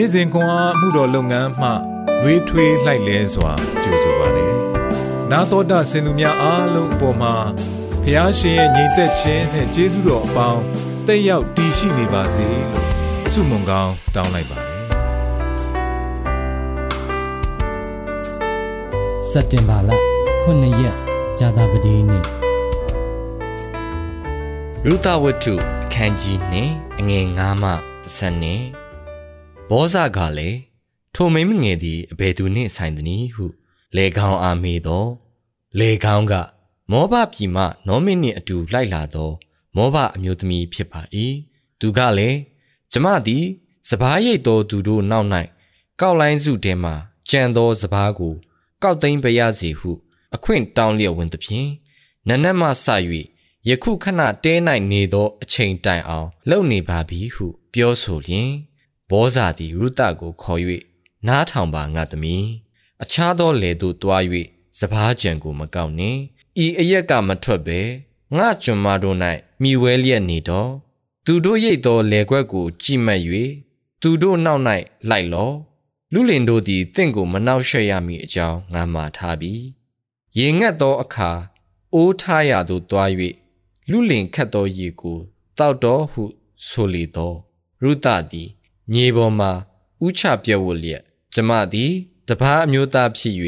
နေ့စဉ်ခွန်အားမှုတော်လုပ်ငန်းမှလွေးထွေးလှိုက်လဲစွာကြိုဆိုပါရယ်နာတော်တာစင်သူများအားလုံးအပေါ်မှာဖျားရှင်ရဲ့ညီသက်ခြင်းနဲ့ကျေးဇူးတော်အပေါင်းတက်ရောက်တည်ရှိနေပါစေလို့ဆုမွန်ကောင်းတောင်းလိုက်ပါတယ်စက်တင်ဘာလ9ရက်ဇာတာပတိနေ့ရုသဝတ္ထုအခန်းကြီးနှင့်အငယ်9မှ30နှင့် ဘောဇကလည်းထိုမိမငယ်သည်အဘယ်သူနှင့်ဆိုင်သနည်းဟုလေကောင်းအားမေးသောလေကောင်းက မောဘပြည်မှနောမင်းနှင့်အတူလိုက်လာသော မောဘအမျိုးသမီးဖြစ်ပါ၏သူကလည်းကျမသည်စပားရိတ်သောသူတို့နောက်၌ကောက်လိုင်းစုတဲမှကြံသောစပားကို ကောက်သိမ်းပရစေဟု အခွင့်တောင်းလျက်ဝင်သဖြင့်နနက်မှစ၍ယခုခဏတဲ၌နေသောအချိန်တိုင်အောင် လုံနေပါပြီဟု ပြောဆိုလျင် ဘောဇာသည်ရုတကိုခေါ်၍နားထောင်ပါငါသမီးအခြားသောလေသို့တွား၍စပားကြံကိုမကောက်နှင့်ဤအရက်ကမထွက်ပဲငါကျွန်မတို့၌မိဝဲလျက်နေတော့သူတို့ရိတ်သောလေခွက်ကိုကြည့်မှတ်၍သူတို့နောက်၌လိုက်လောလူလင်တို့သည်တင့်ကိုမနှောက်ယှက်ရမည်အကြောင်းငါမှာထားပြီးရေငတ်သောအခါအိုးထားရသို့တွား၍လူလင်ခတ်သောရေကိုတောက်တော်ဟုဆိုလေသောရုသသည် မြေပေါ်မှဥချပြက်ဝလျက်ကျမသည်တပားအမျိုးသားဖြစ်၍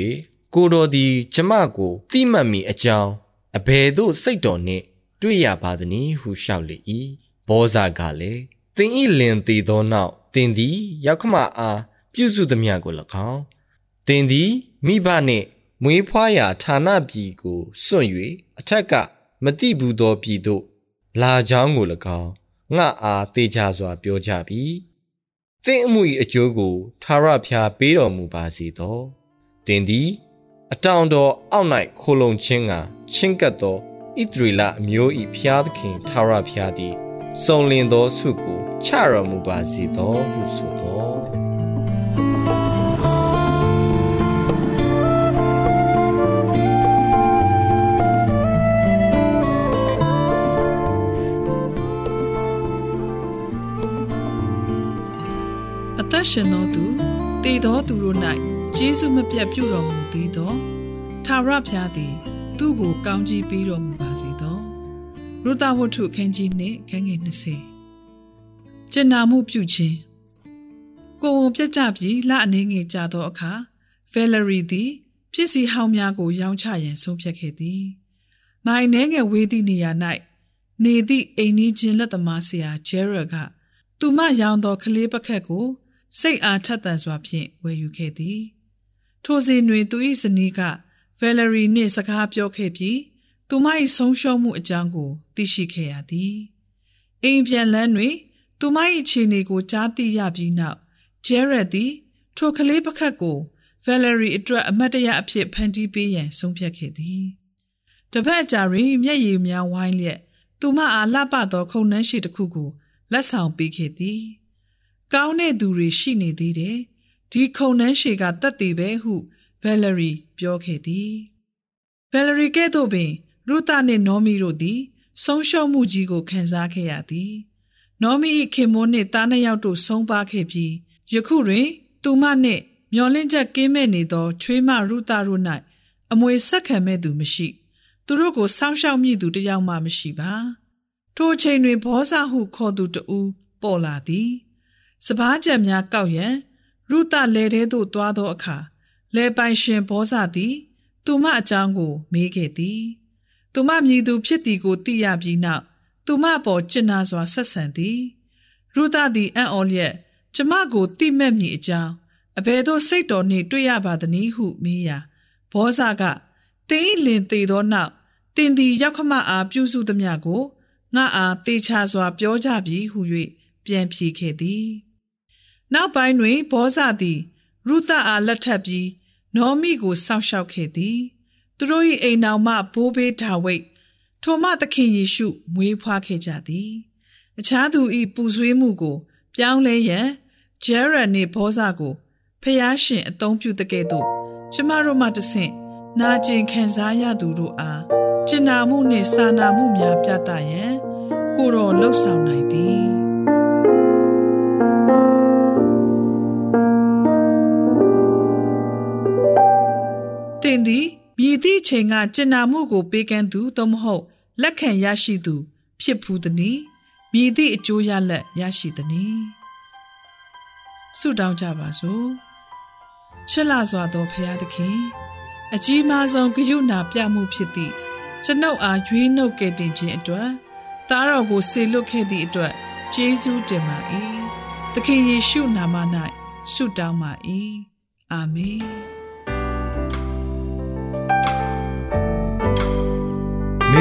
ကိုတော်သည်ကျမကိုတိမှတ်မိအကြောင်းအဘယ်သို့စိတ်တော်နှင့်တွေ့ရပါသနည်းဟုလျှောက်လေ၏ဘောဇာကလည်းသင်ဤလင်သေးသောနောက်သင်သည်ရောက်ခမအားပြုစုသမျှကို၎င်းသင်သည်မိဘနှင့်မွေးဖွားရာဌာနပြည်ကိုစွန့်၍အထက်ကမတိဘူးသောပြည်သို့လာကြောင်းကို၎င်းငါအားတေချာစွာပြောကြပြီ သင်အမှု၏အကျိုးကိုသာရဖျားပေးတော်မူပါစေသောသင်သည်အတောင်တော်အောက်၌ခိုလုံခြင်းကချင်းကပ်သောဣသရေလအမျိုး၏ဖျားသခင်သာရဖျားသည်စုံလင်သောဆုကိုချတော်မူပါစေသောဟုဆိုသော ရှင်သောသူတည်သောသူတို့၌ကျေးဇူးမပြတ်ပြုတော်မူသေးသောသာရဖျားသည် သူ့ကိုကောင်းကြီးပေးတော်မူပါစေသောရူတာဝတ္ထုခန်းကြီးနှင့်ခန်းငယ်20ကျင်နာမှုပြုခြင်းကိုယ်ဝန်ပြတ်ကြပြီးလအနေငယ်ကြသောအခါဗယ်လရီသည်ဖြစ်စီဟောင်းများကို ရောင်းချရန်ဆုံးဖြတ်ခဲ့သည်မိုင်နှဲငယ်ဝေးသည့်နေရာ၌နေသည့်အိမ်နီးချင်းလက်သမားဆရာဂျဲရကသူမရောင်းသောကလေးပကက်ကို စိတ်အားထက်သန်စွာဖြင့်ဝယ်ယူခဲ့သည် ထိုစဉ်တွင်သူ၏ဇနီးကဗယ်လရီနှင့်စကားပြောခဲ့ပြီးသူမ၏ဆုံးရှုံးမှုအကြောင်းကို သိရှိခဲ့ရသည်အိမ်ပြန်လန်းတွင် သူမ၏ခြေနေကိုကြားသိရပြီးနောက်ဂျဲရက်သည် ထိုကလေးပခတ်ကိုဗယ်လရီအတွက်အမတ်တရအဖြစ်ဖန်တီးပေးရန်ဆုံးဖြတ်ခဲ့သည်တပတ်ကြာတွင်မျက်ရည်များဝိုင်းလျက်သူမအားလှပသောခုံနှန်းရှိတစ်ခုကိုလက်ဆောင်ပေးခဲ့သည် ကောင်းတဲ့သူတွေရှိနေသေးတယ်ဒီခုံနှန်းရှည်ကတတ်သေးပဲဟုဗယ်လရီပြောခဲ့သည်ဗယ်လရီကဲ့သို့ပင်ရူတာနှင့်နော်မီတို့သည် ဆုံးရှုံးမှုကြီးကိုခံစားခဲ့ရသည်နော်မီ၏ခင်မိုးနှင့်တားနှစ်ယောက်တို့ဆုံးပါခဲ့ပြီးယခုတွင် သူမနှင့်မျောလင့်ချက်ကင်းမဲ့နေသောချွေးမရူတာတို့၌အမွေဆက်ခံမဲ့သူမရှိ သူတို့ကိုစောင့်ရှောက်မိသူတယောက်မှမရှိပါ ထိုချိန်တွင်ဘောဇဟုခေါ်သူတဦးပေါ်လာသည် စပားကြံများကောက်ရန်ရုတလဲထဲသို့သွားသောအခါလဲပိုင်ရှင်ဘောဇသည် သူမအကြောင်းကို မေးခဲ့သည် သူမမြည်သူဖြစ်သည်ကိုသိရပြီးနောက်သူမအပေါ်ကျင်နာစွာဆက်ဆံသည်ရုသသည်အံ့ဩလျက်ကျမကိုတိမဲ့မည်အကြောင်းအဘယ်သို့စိတ်တော်နှင့်တွေ့ရပါသနည်းဟုမေးရာဘောဇကတင်းဤလင်သေးသောနောက်တင်သည်ရောက်ခမအားပြုစုသမျှကိုငါအားတေချာစွာပြောကြပြီဟု၍ပြန်ဖြေခဲ့သည် နောက်ပိုင်းတွင်ဘောဇသည်ရုသအားလက်ထပ်ပြီးနောမိကိုစောင့်ရှောက်ခဲ့သည်သူတို့၏အိမ်နောင်မှဘိုးဘေးဒါဝိတ်ထိုမှသခင်ယေရှုမွေးဖွားခဲ့ကြသည် အခြားသူ၏ပူဆွေးမှုကို ပြောင်းလဲရန်ဂျဲရန်နှင့်ဘောဇကိုဖျားရှင်အသုံးပြုတကဲ့သို့ကျမတို့မှတဆင့်နာကျင်ခံစားရသူတို့အားကျင်နာမှုနှင့်စာနာမှုများပြသရန်ကိုတော်လှုပ်ဆောင်နိုင်သည် သည့်အချိန်ကကျင်နာမှုကိုပေးကမ်းသူသို့မဟုတ် လက်ခံရရှိသူ ဖြစ်ဖူးသည်။မြည်သည့်အကျိုးရလက်ရရှိသည်။ဆုတောင်းကြပါစို့။ချစ်လာစွာသောဖရာသခင်အကြီးမားဆုံးဂရုဏာပြမှုဖြစ်သည့်ကျွန်ုပ်အားရွေးနှုတ်ကယ်တင်ခြင်းအတွက်သားတော်ကိုစေလွတ်ခဲ့သည့်အတွက်ကျေးဇူးတင်ပါ၏။သခင်ယေရှုနာမ၌ဆုတောင်းပါ၏။အာမင်။